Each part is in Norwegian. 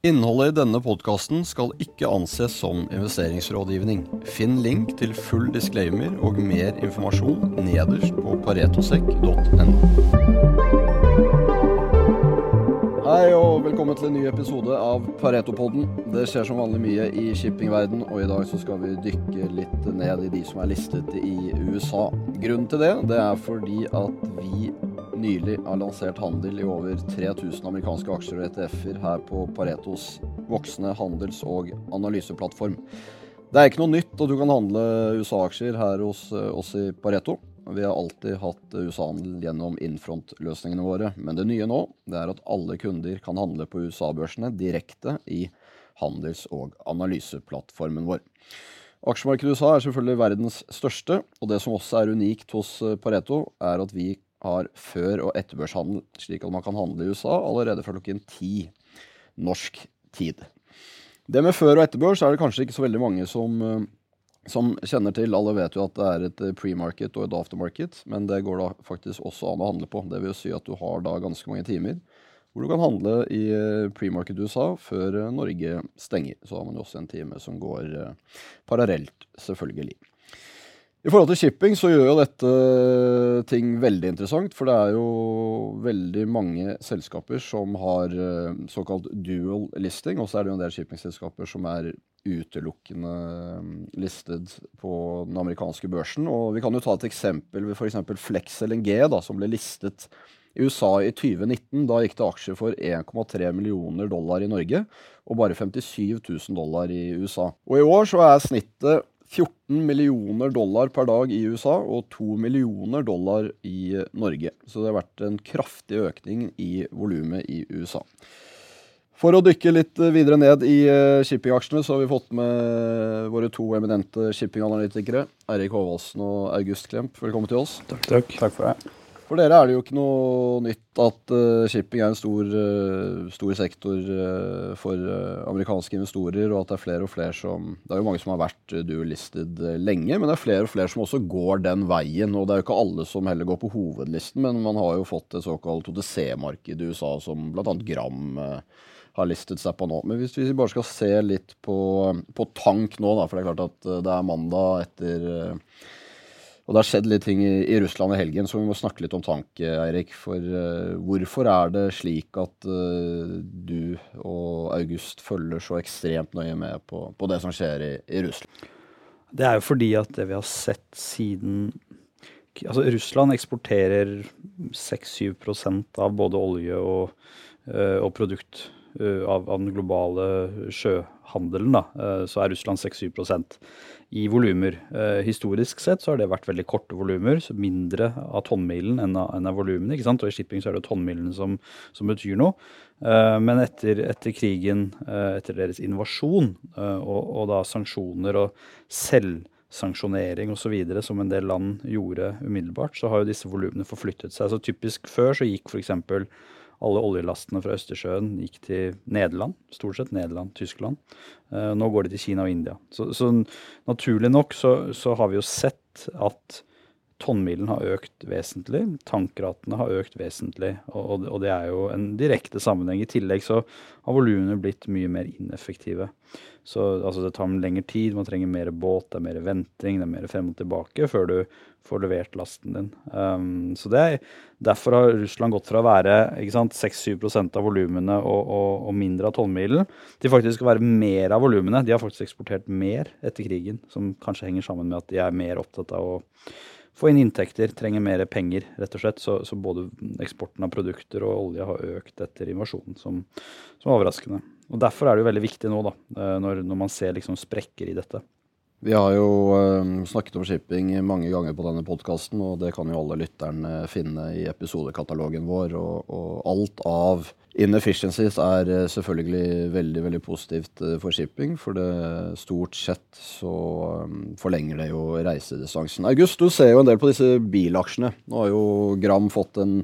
Innholdet i denne podkasten skal ikke anses som investeringsrådgivning. Finn link til full disclaimer og mer informasjon nederst på paretosekk.no. Hei og velkommen til en ny episode av Paretopodden. Det skjer som vanlig mye i shippingverden, og i dag så skal vi dykke litt ned i de som er listet i USA. Grunnen til det, det er fordi at vi nylig har lansert handel i over 3000 amerikanske aksjer og ETF-er her på Paretos voksende handels- og analyseplattform. Det er ikke noe nytt at du kan handle USA-aksjer her hos eh, oss i Pareto. Vi har alltid hatt USA-handel gjennom Infront-løsningene våre, men det nye nå det er at alle kunder kan handle på USA-børsene direkte i handels- og analyseplattformen vår. Aksjemarkedet i USA er selvfølgelig verdens største, og det som også er unikt hos eh, Pareto, er at vi har før- og etterbørshandel, slik at man kan handle i USA allerede fra klokken ti norsk tid. Det med før- og etterbørs er det kanskje ikke så veldig mange som, eh, som kjenner til. Alle vet jo at det er et eh, pre-market og et aftermarket, men det går da faktisk også an å handle på. Det vil si at du har da ganske mange timer hvor du kan handle i eh, pre-market USA før Norge stenger. Så har man jo også en time som går parallelt, selvfølgelig. I forhold til shipping så gjør jo dette ting veldig interessant, for det er jo veldig mange selskaper som har eh, såkalt dual listing, og så er det jo en del shippingselskaper som er utelukkende eh, listed på den amerikanske børsen. Og vi kan jo ta et eksempel ved f.eks. Flex LNG, da, som ble listet i USA i 2019. Da gikk det aksjer for 1,3 millioner dollar i Norge, og bare 57 000 dollar i USA. Og i år så er snittet 14 millioner dollar per dag i USA og 2 millioner dollar i Norge. Så det har vært en kraftig økning i volumet i USA. For å dykke litt videre ned i eh, shippingaksjene, så har vi fått med våre to eminente shippinganalytikere, Eirik Håvaldsen og August Klemp. Velkommen til oss. Takk, takk. takk for det. For dere er det jo ikke noe nytt at uh, shipping er en stor, uh, stor sektor uh, for amerikanske investorer, og at det er flere og flere som Det er jo mange som har vært dual-listed lenge, men det er flere og flere som også går den veien. Og det er jo ikke alle som heller går på hovedlisten, men man har jo fått et såkalt OTC-marked i USA, som bl.a. Gram har listet seg på nå. Men hvis vi bare skal se litt på, på tank nå, da, for det er klart at det er mandag etter og det har skjedd litt ting i, i, Russland i helgen, så vi må snakke litt om tanke, Eirik. For uh, hvorfor er det slik at uh, du og August følger så ekstremt nøye med på, på det som skjer i, i, Russland? Det er jo fordi at det vi har sett siden Altså Russland eksporterer 6-7 av både olje og, uh, og produkt av, av, den globale sjøhandelen. Da. Så er Russland 6-7 i volumer. Eh, historisk sett så har det vært veldig korte volumer, mindre av tonnmilen enn av, enn av volumene. Og i shipping så er det tonnmilen som, som betyr noe. Eh, men etter, etter krigen, eh, etter deres invasjon eh, og, og, da sanksjoner og selvsanksjonering osv. som en del land gjorde umiddelbart, så har jo disse volumene forflyttet seg. Så typisk før så gikk f.eks alle oljelastene fra Østersjøen gikk til Nederland. Stort sett Nederland, Tyskland. Uh, nå går de til Kina og India. Så, så naturlig nok så, så, har vi jo sett at tonnmilen har økt vesentlig. Tankratene har økt vesentlig, og, og, det er jo en direkte sammenheng. I tillegg så har volumene blitt mye mer ineffektive. Så altså, det tar lengre tid, man trenger mer båt, det er mer venting, det er mer frem og tilbake før du får levert lasten din. Um, så det er, Derfor har Russland gått fra å være 6-7% av volumene og, og, og, mindre av tonnmilen, til faktisk å være mer av volumene. De har faktisk eksportert mer etter krigen, som kanskje henger sammen med at de er mer opptatt av å få inn inntekter, trenger mer penger, rett og slett. Så, så både eksporten av produkter og olje har økt etter invasjonen, som, som er overraskende. Og Derfor er det jo veldig viktig nå, da, eh, når, når man ser liksom sprekker i dette. Vi har jo uh, snakket om shipping mange ganger på denne podkasten, og det kan jo alle lytterne finne i episodekatalogen vår. Og, og alt av inefficiencies er uh, selvfølgelig veldig veldig positivt uh, for shipping, for det stort sett så um, forlenger det jo reisedistansen. August, du ser jo en del på disse bilaksjene. Nå har jo Gram fått en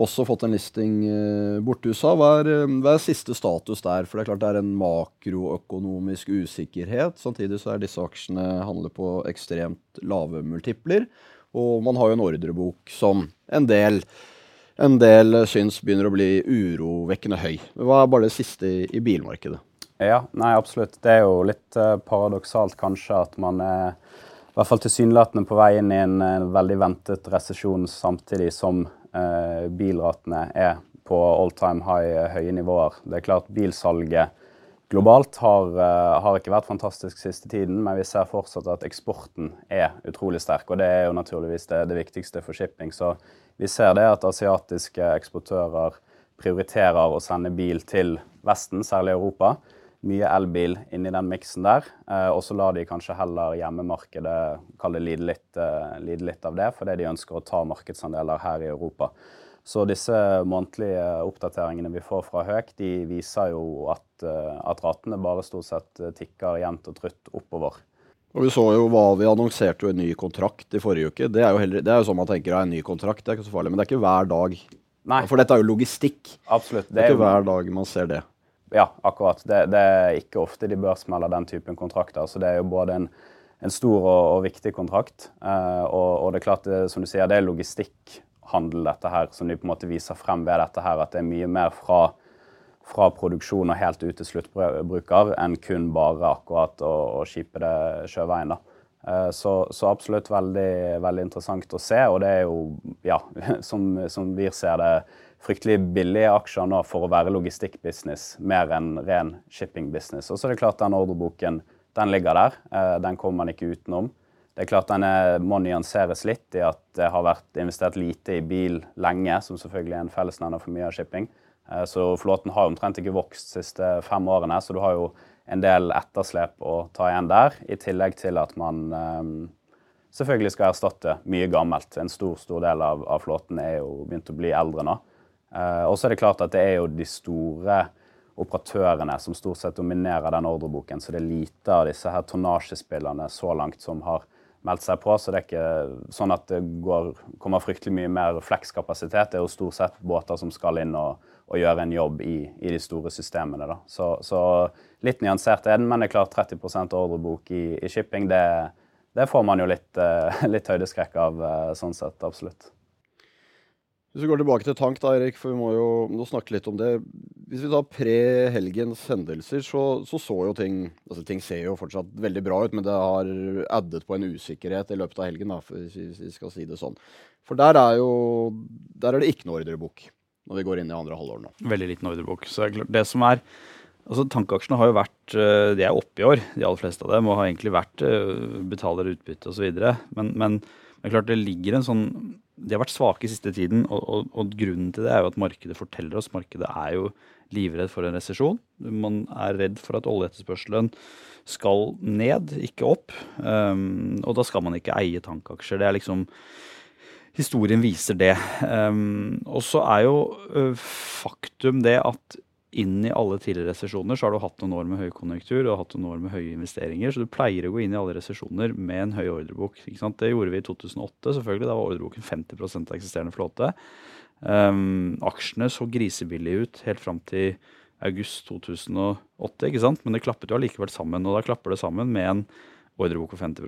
også fått en listing eh, borte i USA. Hva er, eh, hva er, siste status der? For det er klart det er en makroøkonomisk usikkerhet. Samtidig så er disse aksjene handler på ekstremt lave multipler. Og man har jo en ordrebok som en del en del syns begynner å bli urovekkende høy. Hva er bare det siste i, i bilmarkedet? Ja, nei, absolutt. Det er jo litt uh, paradoksalt kanskje at man er i hvert fall tilsynelatende på vei inn i en, en veldig ventet resesjon, samtidig som uh, bilratene er på all time high høye nivåer. Det er klart bilsalget globalt har, uh, har, ikke vært fantastisk siste tiden, men vi ser fortsatt at eksporten er utrolig sterk. Og det er jo naturligvis det, det viktigste for shipping. Så vi ser det at asiatiske eksportører prioriterer å sende bil til Vesten, særlig Europa. Mye elbil inni den miksen der. Eh, og så lar de kanskje heller hjemmemarkedet lide litt, eh, lide litt av det, fordi de ønsker å ta markedsandeler her i Europa. Så disse månedlige oppdateringene vi får fra Høk, de viser jo at, eh, at ratene bare stort sett tikker jevnt og trutt oppover. Og Vi så jo hva vi annonserte jo en ny kontrakt i forrige uke. Det er jo, heller, det er jo sånn man tenker at en ny kontrakt, det er ikke så farlig. Men det er ikke hver dag. Nei. For dette er jo logistikk. Absolutt. Det det er ikke hver dag man ser det. Ja, akkurat. Det, det, er ikke ofte de børsmelder den typen kontrakter. Så det er jo både en, en stor og, og, viktig kontrakt. Eh, og, og, det er klart, det, som du sier, det er logistikkhandel dette her, som de på en måte viser frem ved dette her. At det er mye mer fra fra produksjon og helt ut til sluttbruker enn kun bare akkurat å, å skipe det sjøveien. da. Eh, så, så, absolutt veldig, veldig, interessant å se. Og det er jo, ja, som, som vi ser det, fryktelig billige aksjer nå for å være logistikkbusiness mer enn ren shippingbusiness. Og så er det klart den ordreboken den ligger der. Eh, den kommer man ikke utenom. Det er klart Den må nyanseres litt i at det har vært investert lite i bil lenge, som selvfølgelig er en fellesnevner for mye av shipping. Eh, så flåten har omtrent ikke vokst de siste fem årene, så du har jo en del etterslep å ta igjen der. I tillegg til at man um, selvfølgelig skal erstatte mye gammelt. En stor stor del av, av flåten er jo begynt å bli eldre nå. Uh, og så er det klart at det er jo de store operatørene som stort sett dominerer den ordreboken, så det er lite av disse her tonnasjespillerne så langt som har meldt seg på. Så det er ikke sånn at det går, kommer fryktelig mye mer flekskapasitet. Det er jo stort sett båter som skal inn og og gjøre en jobb i, i de store systemene. Da. Så, så, litt nyansert er den, men det er klart 30 ordrebok i, i shipping, det, det, får man jo litt, uh, litt høydeskrekk av, uh, sånn sett. Absolutt. Hvis vi går tilbake til tank, da, Erik, for vi må jo snakke litt om det. Hvis vi tar pre-helgens hendelser, så, så, så jo ting altså Ting ser jo fortsatt veldig bra ut, men det har addet på en usikkerhet i løpet av helgen, da, hvis vi skal si det sånn. For der er jo der er det ikke noe ordrebok når vi går inn i andre halvår nå. Veldig liten ordrebok. Så det som er Altså Tankeaksjene har jo vært eh, De er oppe i år, de aller fleste av dem, og har egentlig vært eh, betaler utbytte osv. Men, men det er klart det ligger en sånn De har vært svake i siste tiden, og, og, og, grunnen til det er jo at markedet forteller oss Markedet er jo livredd for en resesjon. Man er redd for at oljeetterspørselen skal ned, ikke opp. Um, og da skal man ikke eie tankaksjer. Det er liksom historien viser det. Um, og så er jo uh, faktum det at inn i alle tidligere resesjoner så har du hatt noen år med høykonjunktur og hatt noen år med høye investeringer. Så du pleier å gå inn i alle resesjoner med en høy ordrebok. Det gjorde vi i 2008. selvfølgelig, Da var ordreboken 50 av eksisterende flåte. Um, aksjene så grisebillige ut helt fram til august 2008, ikke sant? men det klappet jo allikevel sammen. Og da klapper det sammen med en ordrebok på 50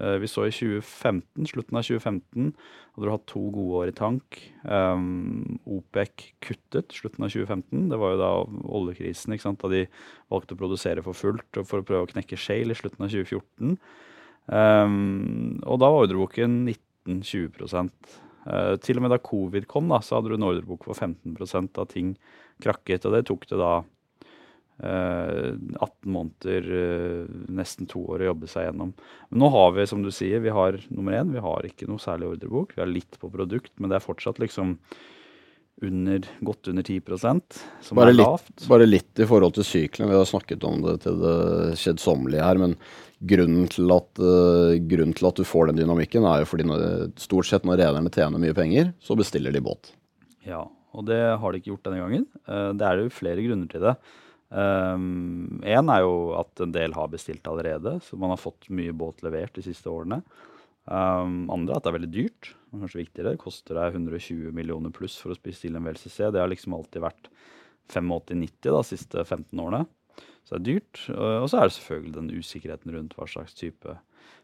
uh, Vi så i 2015, slutten av 2015 hadde du hatt to gode år i tank. Um, OPEC kuttet slutten av 2015. Det var jo da oljekrisen, ikke sant? da de valgte å produsere for fullt for å prøve å knekke shale i slutten av 2014. Um, og da var ordreboken 19-20 uh, Til og med da covid kom, da, så hadde du en ordrebok på 15% av ting krakket. Og det tok det da 18 eh, måneder, eh, nesten to år å jobbe seg gjennom. Men nå har vi, som du sier, vi har nummer én, vi har ikke noe særlig ordrebok. Vi har litt på produkt, men det er fortsatt liksom under, godt under 10 som bare er lavt. Litt, bare litt i forhold til syklene. Vi har snakket om det til det kjedsommelige her. Men grunnen til, at, uh, grunnen til at du får den dynamikken, er jo fordi når, stort sett når rederne tjener mye penger, så bestiller de båt. Ja, og det har de ikke gjort denne gangen. Uh, det er jo flere grunner til det. Én um, er jo at en del har bestilt allerede, så man har fått mye båt levert de siste årene. Um, andre er at det er veldig dyrt. Kanskje viktigere. Koster deg 120 millioner pluss for å bestille en VLCC. Det har liksom alltid vært 85-90 de siste 15 årene. Så det er dyrt. Og så er det selvfølgelig den usikkerheten rundt hva slags type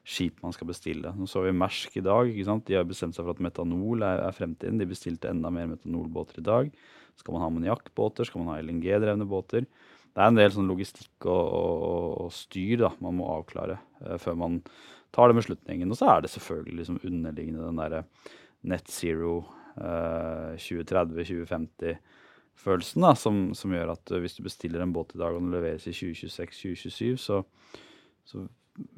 skip man skal bestille. Nå så vi Mersk i dag. ikke sant? De har bestemt seg for at metanol er, er fremtiden. De bestilte enda mer metanolbåter i dag. Skal man ha ammoniakkbåter? Skal man ha LNG-drevne båter? Det er en del sånn logistikk og, og, og styr da, man må avklare uh, før man tar den beslutningen. Og så er det selvfølgelig liksom underliggende den derre net zero uh, 2030-2050-følelsen da, som, som, gjør at uh, hvis du bestiller en båt i dag og den leveres i 2026-2027, så, så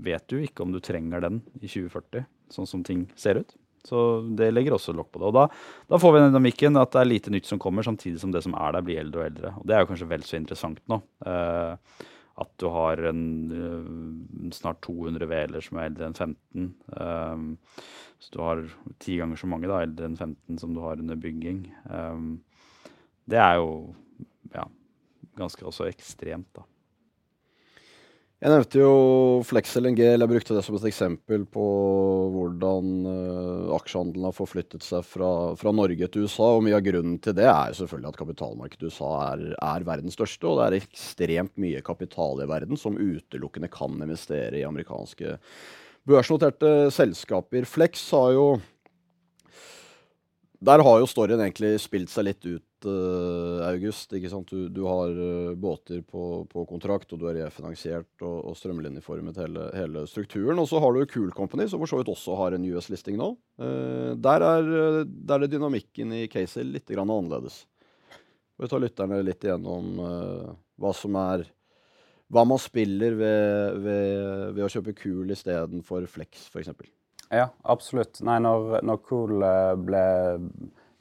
vet du ikke om du trenger den i 2040, sånn som ting ser ut. Så det legger også lokk på det. Og da, da, får vi den dynamikken at det er lite nytt som kommer, samtidig som det som er der, blir eldre og eldre. Og det er jo kanskje vel så interessant nå. Uh, at du har en, uh, snart 200 hveler som er eldre enn 15. Um, så du har ti ganger så mange da, eldre enn 15 som du har under bygging. Um, det er jo ja, ganske også ekstremt, da. Jeg nevnte jo Flex LNG, eller jeg brukte det som et eksempel på hvordan uh, aksjehandelen har forflyttet seg fra, fra, Norge til USA. og Mye av grunnen til det er selvfølgelig at kapitalmarkedet i USA er, er, verdens største. Og det er ekstremt mye kapital i verden som utelukkende kan investere i amerikanske børsnoterte selskaper. Flex har jo Der har jo storyen egentlig spilt seg litt ut august. ikke sant? Du, du har uh, båter på, på, kontrakt, og du er refinansiert og, og strømlinjeformet hele, hele, strukturen. Og så har du Cool Company, som for så vidt også har en US-listing nå. Uh, der, er, der er dynamikken i caset litt grann annerledes. Vi tar lytterne litt igjennom hva som er hva man spiller ved, ved, ved å kjøpe Cool istedenfor Flex, f.eks. Ja, absolutt. Nei, når, når Cool ble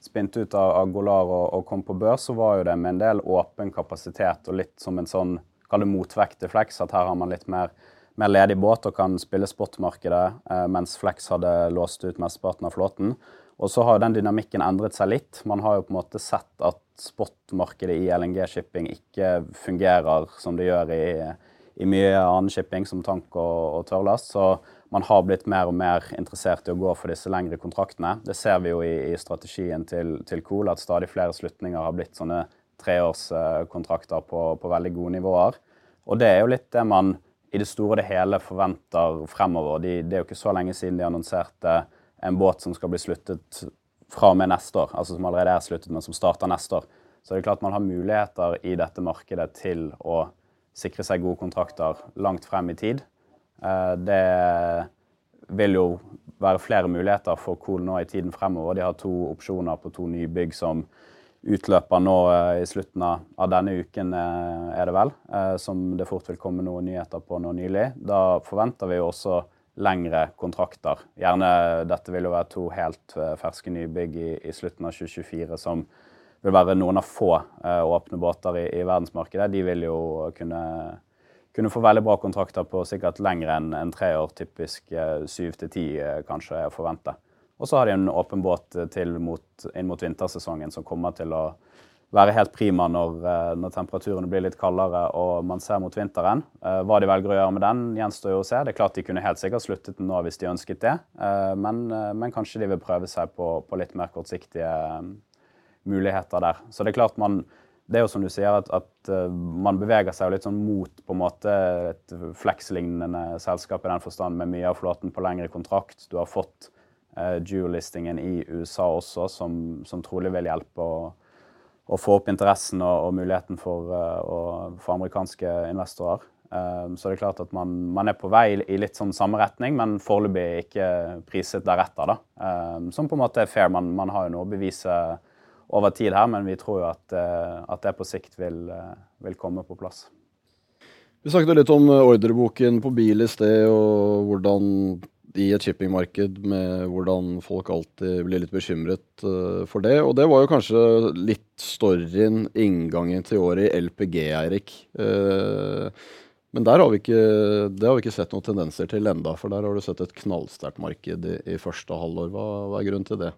spint ut av, av Golar og, og, kom på børs, så var jo det med en del åpen kapasitet og litt som en sånn kall det motvekt til Flex, at her har man litt mer, mer ledig båt og kan spille spotmarkedet, eh, mens Flex hadde låst ut mesteparten av flåten. Og så har den dynamikken endret seg litt. Man har jo på en måte sett at spotmarkedet i LNG-shipping ikke fungerer som det gjør i, i mye annen shipping, som tank og, og tørrlast. Man har blitt mer og mer interessert i å gå for disse lengre kontraktene. Det ser vi jo i, i strategien til, til Cool, at stadig flere slutninger har blitt sånne treårskontrakter på, på, veldig gode nivåer. Og det er jo litt det man i det store og det hele forventer fremover. De, det er jo ikke så lenge siden de annonserte en båt som skal bli sluttet fra og med neste år, altså som allerede er sluttet, men som starter neste år. Så det er klart man har muligheter i dette markedet til å sikre seg gode kontrakter langt frem i tid. Eh, det vil jo være flere muligheter for Cool nå i tiden fremover. De har to opsjoner på to nye bygg som utløper nå eh, i slutten av denne uken, eh, er det vel. Som det fort vil komme noen nyheter på nå nylig. Da forventer vi jo også lengre kontrakter. Gjerne dette vil jo være to helt ferske nybygg i, i slutten av 2024 som vil være noen av få åpne båter i, i verdensmarkedet. De vil jo kunne kunne få veldig bra kontrakter på sikkert lengre enn en tre år, typisk eh, syv til ti eh, kanskje er å forvente. Og så har de en åpen båt til mot, inn mot vintersesongen som kommer til å være helt prima når, eh, når, temperaturene blir litt kaldere og man ser mot vinteren. Hva de velger å gjøre med den, gjenstår jo å se. Det er klart De kunne helt sikkert sluttet den nå hvis de ønsket det, men, men kanskje de vil prøve seg på, på, litt mer kortsiktige muligheter der. Så det er klart man, det er jo som du sier, at, at uh, man beveger seg litt sånn mot på en måte et Flex-lignende selskap i den forstand, med mye av flåten på lengre kontrakt. Du har fått eh, dual-listingen i USA også, som, som, trolig vil hjelpe å, å få opp interessen og, og muligheten for, uh, for, amerikanske investorer. så det er klart at man, man, er på vei i litt sånn samme retning, men foreløpig ikke priset deretter. da. som på en måte er fair. Man, man har jo noe å bevise over tid her, men vi tror jo at, eh, at det på sikt vil, eh, vil, komme på plass. Vi snakket litt om eh, ordreboken på bil i sted, og hvordan i et shippingmarked med hvordan folk alltid blir litt bekymret for det. Og det var jo kanskje litt storyen, inngangen til året i LPG, Eirik. men der har vi ikke, det har vi ikke sett noen tendenser til enda, for der har du sett et knallsterkt marked i, i første halvår. Hva, hva er grunnen til det?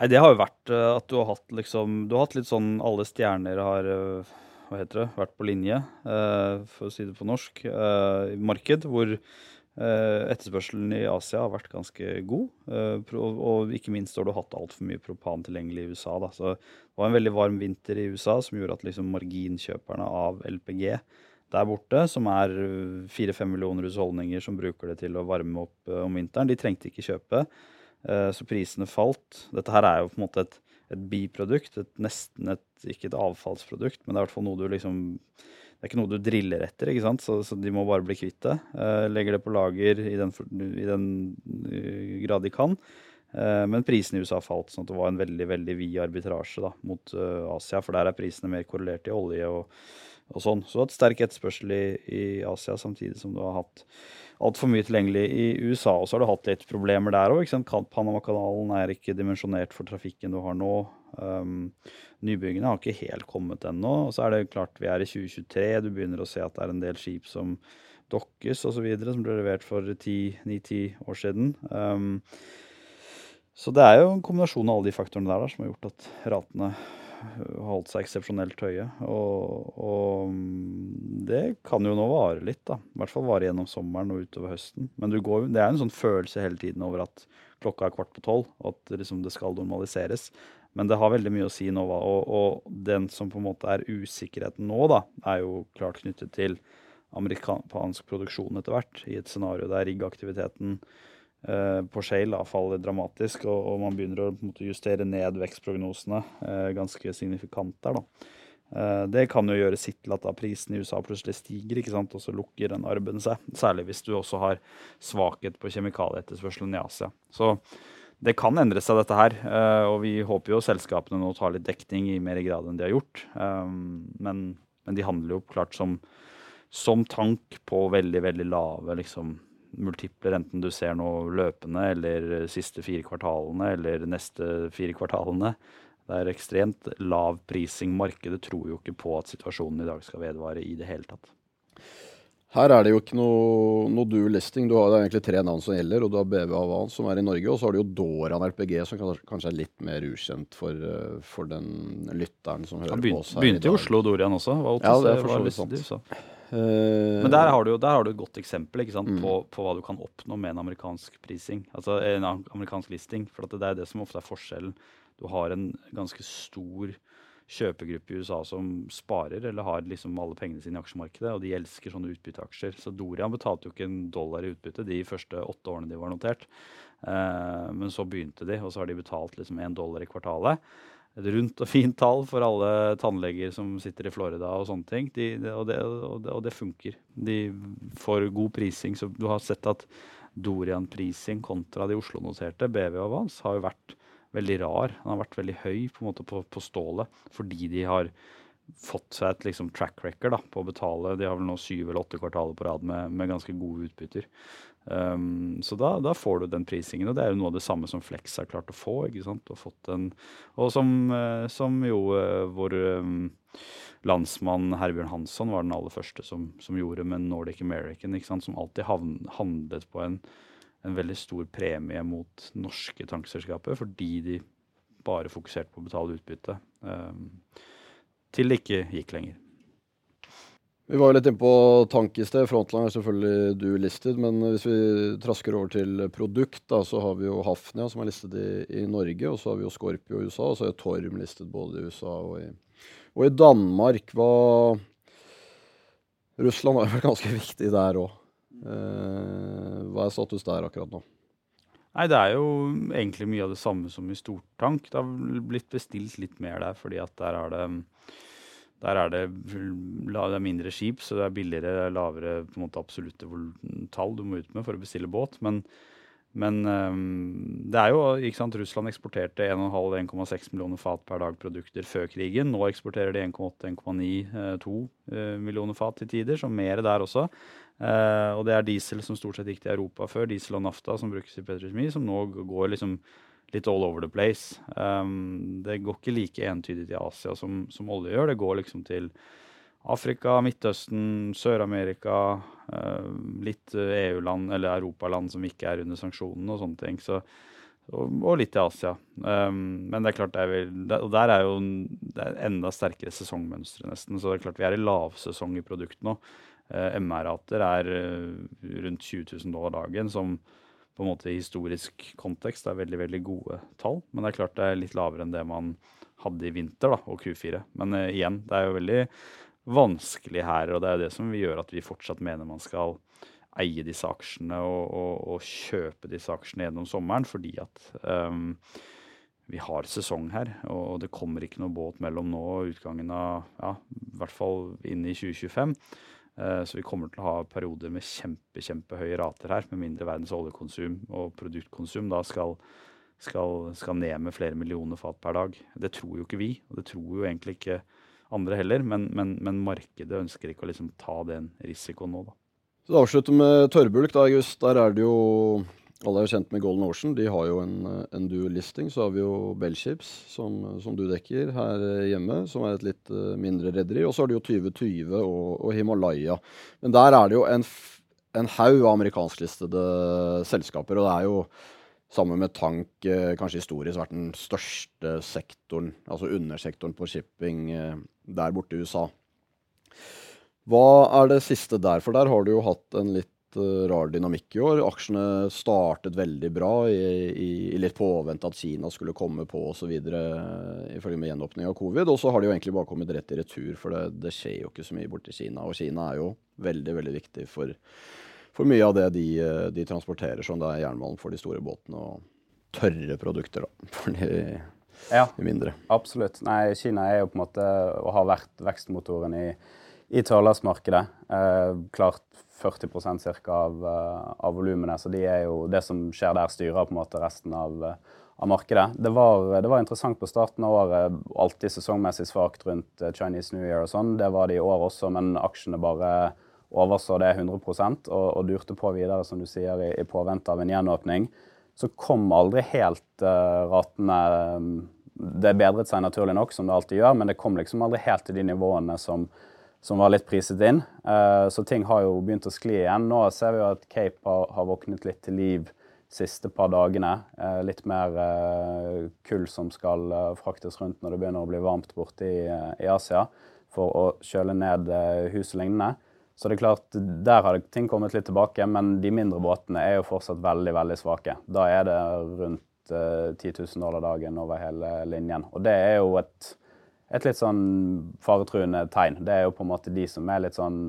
Nei, det har jo vært uh, at du har hatt liksom Du har hatt litt sånn alle stjerner har uh, Hva heter det? Vært på linje, uh, for å si det på norsk. i marked hvor etterspørselen i Asia har vært ganske god. Og, ikke minst har du hatt altfor mye propan tilgjengelig i USA. Da. Så det var en veldig varm vinter i USA som gjorde at liksom marginkjøperne av LPG der borte, som er fire-fem millioner husholdninger som bruker det til å varme opp om vinteren. De trengte ikke kjøpe, så prisene falt. Dette her er jo på en måte et, et biprodukt, et, nesten et, ikke et avfallsprodukt, men det er i hvert fall noe du liksom det er ikke noe du driller etter, ikke sant? Så, så de må bare bli kvitt det. Uh, legger det på lager i den, i den uh, grad de kan. Men prisene i USA falt, sånn at det var en veldig veldig vid arbitrasje da, mot Asia. For der er prisene mer korrelert i olje og, og sånn. Så du har hatt sterk etterspørsel i, i, Asia, samtidig som du har hatt altfor mye tilgjengelig i USA. Og så har du hatt litt problemer der òg. Panamakanalen er ikke dimensjonert for trafikken du har nå. Um, Nybyggene har ikke helt kommet ennå. Og så er det klart vi er i 2023. Du begynner å se at det er en del skip som dokkes osv. som ble levert for 9-10 år siden. Um, så det er jo en kombinasjon av alle de faktorene der, der som har gjort at ratene holdt seg eksepsjonelt høye. Og, og, det kan jo nå vare litt, da. I hvert fall vare gjennom sommeren og utover høsten. Men går, det er en sånn følelse hele tiden over at klokka er kvart på tolv, og at liksom det skal normaliseres. Men det har veldig mye å si nå. Og, og den som på en måte er usikkerheten nå, da, er jo klart knyttet til amerikansk produksjon etter hvert. I et scenario der riggaktiviteten eh, på Shale faller dramatisk, og, og, man begynner å måte, justere ned vekstprognosene eh, ganske signifikant der. da. Eh, det kan jo gjøre sitt til at da prisen i USA plutselig stiger, ikke sant? og så lukker den arben seg. Særlig hvis du også har svakhet på kjemikalieetterspørselen i Asia. Så det kan endre seg, dette her. Eh, og vi håper jo selskapene nå tar litt dekning i mer grad enn de har gjort. Eh, men, men de handler jo klart som, som tank på veldig, veldig lave liksom, multipler, enten du ser noe løpende eller siste fire kvartalene eller neste fire kvartalene. Det er ekstremt lav prising. Markedet tror jo ikke på at situasjonen i dag skal vedvare i det hele tatt. Her er det jo ikke noe, noe dual listing. Du har egentlig tre navn som gjelder. og Du har BV Avan som er i Norge, og så har du jo Doran RPG som kanskje er litt mer ukjent for, eh, for den lytteren som hører begynte, på oss her Begynte i Oslo, Dorian også. Var ja, det er for så vidt sant. Uh, Men der har, du, der har, du, et godt eksempel mm. på, på, hva du kan oppnå med en amerikansk prising. Altså en amerikansk listing. For det er det som ofte er forskjellen. Du har en ganske stor kjøpegruppe i USA som sparer eller har liksom alle pengene sine i aksjemarkedet, og de elsker sånne utbytteaksjer. Så Dorian betalte jo ikke en dollar i utbytte de første åtte årene de var notert. Eh, men så begynte de, og så har de betalt liksom én dollar i kvartalet. Et rundt og fint tall for alle tannleger som sitter i Florida og sånne ting. De, og, det, og, det, og, det, funker. De får god prising. Så du har sett at Dorian-prising kontra de Oslo-noterte, BV og Vans, har jo vært veldig rar. Han har vært veldig høy på, en måte på, på stålet fordi de har fått seg et liksom, track record da, på å betale. De har vel nå syv eller åtte kvartaler på rad med, med ganske gode utbytter. Um, så da, da, får du den prisingen, og det er jo noe av det samme som Flex har klart å få. ikke sant, Og, en, og som, uh, som jo uh, vår um, landsmann Herbjørn Hansson var den aller første som, som gjorde med Nordic American, ikke sant, som alltid handlet på en en veldig stor premie mot norske tankselskaper fordi de bare fokuserte på å betale utbytte. Um, til det ikke gikk lenger. Vi var jo litt inne på tank i sted. Frontline er selvfølgelig du listed. Men hvis vi trasker over til produkt, da, så har vi jo Hafnia som er listet i, i Norge. Og så har vi jo Scorpio i USA, og så er Torm listet både i USA og i, og i Danmark. Hva Russland er vel ganske viktig der òg. Eh, hva er status der akkurat nå? Nei, Det er jo egentlig mye av det samme som i stortank. Det har blitt bestilt litt mer der, fordi at der er det der er det, mindre skip, så det er billigere, lavere på en måte absolutte tall du må ut med for å bestille båt. Men, men um, det er jo ikke sant, Russland eksporterte 1,5-1,6 millioner fat per dag produkter før krigen. Nå eksporterer de 1,8-1,9-2 uh, millioner fat til tider, så mer der også. Uh, og det er diesel som stort sett gikk til Europa før, diesel og nafta som brukes i petrokjemi, som nå går liksom litt all over the place. Um, det går ikke like entydig til Asia som, som, olje gjør. Det går liksom til Afrika, Midtøsten, Sør-Amerika, uh, litt EU-land eller Europaland som ikke er under sanksjonene og sånne ting. Så, og, og, litt til Asia. Um, men det er klart det er vel, og der er jo det er enda sterkere sesongmønstre, nesten. Så det er klart vi er i lavsesong i produktet nå. Uh, MR-rater er eh, rundt 20 000 dollar dagen, som på en måte historisk kontekst er veldig veldig gode tall. Men det er klart det er litt lavere enn det man hadde i vinter da, og Q4. Men uh, igjen, det er jo veldig vanskelig her. Og det er det som gjør at vi fortsatt mener man skal eie disse aksjene og, og, og kjøpe disse aksjene gjennom sommeren, fordi at um, vi har sesong her, og det kommer ikke noe båt mellom nå og utgangen av ja, i hvert fall inn i 2025. Uh, så vi kommer til å ha perioder med kjempe, kjempehøye rater her, med mindre verdens oljekonsum og produktkonsum da skal, skal, skal, ned med flere millioner fat per dag. Det tror jo ikke vi, og det tror jo egentlig ikke andre heller, men, men, men markedet ønsker ikke å liksom ta den risikoen nå, da. Så det avslutter med tørrbulk. da, August. Der er det jo Alle er jo kjent med Golden Ocean. De har jo en, en dual listing. Så har vi jo Bellships, som, som, du dekker her hjemme, som er et litt uh, mindre rederi. Og så har du jo 2020 og, og, Himalaya. Men der er det jo en, en haug av amerikansklistede selskaper. Og det er jo sammen med tank kanskje historisk vært den største sektoren, altså undersektoren på shipping der borte i USA. Hva er det siste der? For der har du jo hatt en litt uh, rar dynamikk i år. Aksjene startet veldig bra i, i, i litt påvente at Kina skulle komme på osv. ifølge med gjenåpning av covid. Og så har de jo egentlig bare kommet rett i retur, for det, det skjer jo ikke så mye borti Kina. Og Kina er jo veldig, veldig viktig for, for mye av det de, de, transporterer, som det er jernbanen for de store båtene. og tørre produkter, da, for de, ja, de mindre. Absolutt. Nei, Kina er jo på en måte, og har vært vekstmotoren i i tørrlastmarkedet. Eh, klart 40 ca. av, uh, av volumene. Så de jo, det som skjer der, styrer på en måte resten av, uh, av markedet. Det var, det var, interessant på starten av året. Alltid sesongmessig svakt rundt uh, Chinese New Year og sånn. Det var det i år også, men aksjene bare overså det 100% og, og durte på videre, som du sier, i, i påvente av en gjenåpning. Så kom aldri helt ratene Det bedret seg naturlig nok, som det alltid gjør, men det kom liksom aldri helt til de nivåene som som var litt priset inn. Uh, så ting har jo begynt å skli igjen. Nå ser vi jo at Cape har, har våknet litt til liv siste par dagene. Uh, litt mer uh, kull som skal fraktes rundt når det begynner å bli varmt borte i, i Asia, for å kjøle ned hus og lignende. Så det er klart, Der har ting kommet litt tilbake, men de mindre båtene er jo fortsatt veldig veldig svake. Da er det rundt 10 000 dollar dagen over hele linjen. Og det er jo et et litt sånn faretruende tegn. Det er jo på en måte de som er litt sånn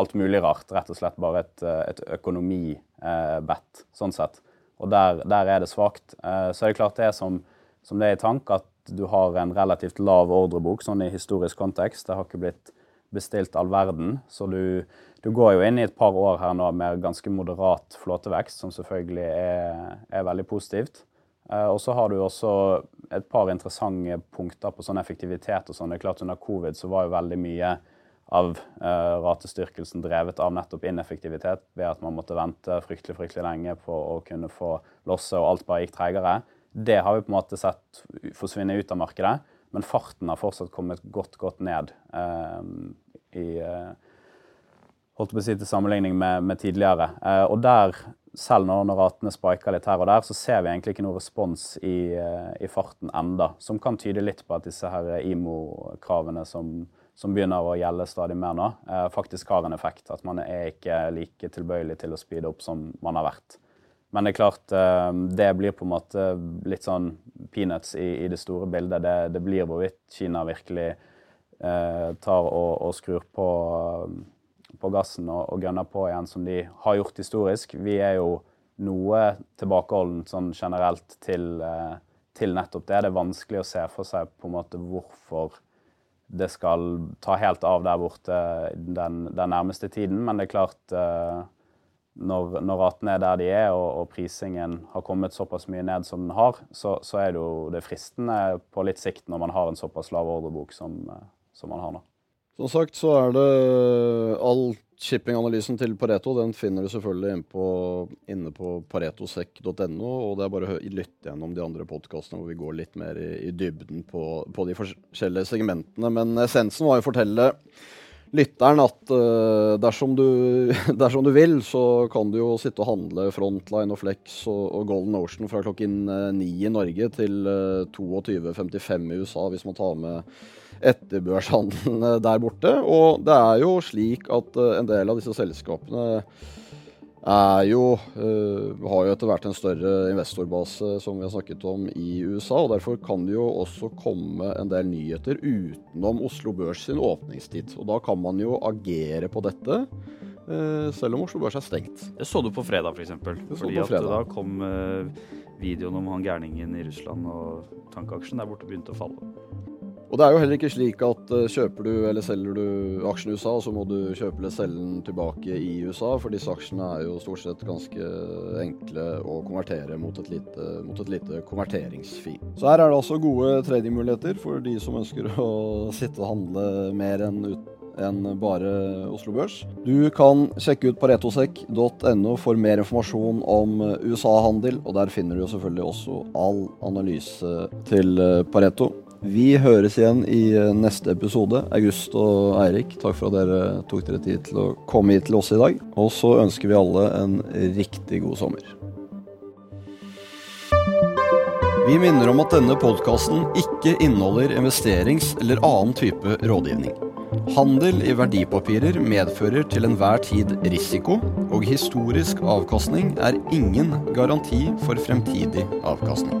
alt mulig rart. Rett og slett bare et, et økonomibett, sånn sett. Og der, der er det svakt. Eh, så er det klart det er som, som, det er i tank, at du har en relativt lav ordrebok sånn i historisk kontekst. Det har ikke blitt bestilt all verden. Så du, du går jo inn i et par år her nå med ganske moderat flåtevekst, som selvfølgelig er, er veldig positivt. Eh, og så har du også et par interessante punkter på sånn effektivitet og sånn. Det er klart Under covid så var jo veldig mye av uh, ratestyrkelsen drevet av nettopp ineffektivitet ved at man måtte vente fryktelig fryktelig lenge på å kunne få losse, og alt bare gikk tregere. Det har vi på en måte sett forsvinne ut av markedet, men farten har fortsatt kommet godt, godt ned uh, i holdt på å si til sammenligning med, med tidligere. og der selv når, når ratene spiker litt her og der, så ser vi egentlig ikke noe respons i, eh, i farten enda, som kan tyde litt på at disse her IMO-kravene som, som, begynner å gjelde stadig mer nå, eh, faktisk har en effekt. At man er ikke like tilbøyelig til å speede opp som man har vært. Men det er klart, eh, det blir på en måte litt sånn peanuts i, i det store bildet. Det, det, blir hvorvidt Kina virkelig eh, tar og, og skrur på på gassen og, og gønner på igjen, som de har gjort historisk. Vi er jo noe tilbakeholdent sånn generelt til, eh, til, nettopp det. Det er vanskelig å se for seg på en måte hvorfor det skal ta helt av der borte den, den nærmeste tiden. Men det er klart eh, når, når ratene er der de er, og, og, prisingen har kommet såpass mye ned som den har, så, så, er det jo det fristende på litt sikt når man har en såpass lav ordrebok som, eh, som man har nå. Som sagt så er det all shippinganalysen til Pareto den finner du selvfølgelig inne på, inne på paretosek.no. Og det er bare å lytte gjennom de andre podkastene hvor vi går litt mer i, i dybden på, på, de forskjellige segmentene. Men essensen var jo å fortelle lytteren at uh, dersom, du, dersom, du, vil, så kan du jo sitte og handle Frontline og Flex og, og Golden Ocean fra klokken ni i Norge til uh, eh, 22.55 i USA, hvis man tar med etterbørshandelen der borte. Og det er jo slik at eh, en del av disse selskapene er jo uh, har jo etter hvert en større investorbase som vi har snakket om i USA. og Derfor kan det jo også komme en del nyheter utenom Oslo Børs sin åpningstid. og Da kan man jo agere på dette. Selv om Oslo Børs er stengt. Det så du på fredag, f.eks. For Fordi at da kom videoen om han gærningen i Russland, og tankaksjen der borte begynte å falle. Og det er jo heller ikke slik at uh, kjøper du eller selger du aksjen i USA, så må du kjøpe eller selge den tilbake i USA, for disse aksjene er jo stort sett ganske enkle å konvertere mot et lite, mot et lite konverteringsfee. Så her er det altså gode tradingmuligheter for de som ønsker å sitte og handle mer enn ut enn bare Oslo Børs. Du kan sjekke ut paretosek.no for mer informasjon om USA-handel, og der finner du selvfølgelig også all analyse til Pareto. Vi høres igjen i eh, neste episode. August og Eirik, takk for at dere tok dere tid til å komme hit til oss i dag. Og så ønsker vi alle en riktig god sommer. Vi minner om at denne podkasten ikke inneholder investerings- eller annen type rådgivning. Handel i verdipapirer medfører til enhver tid risiko, og historisk avkastning er ingen garanti for fremtidig avkastning.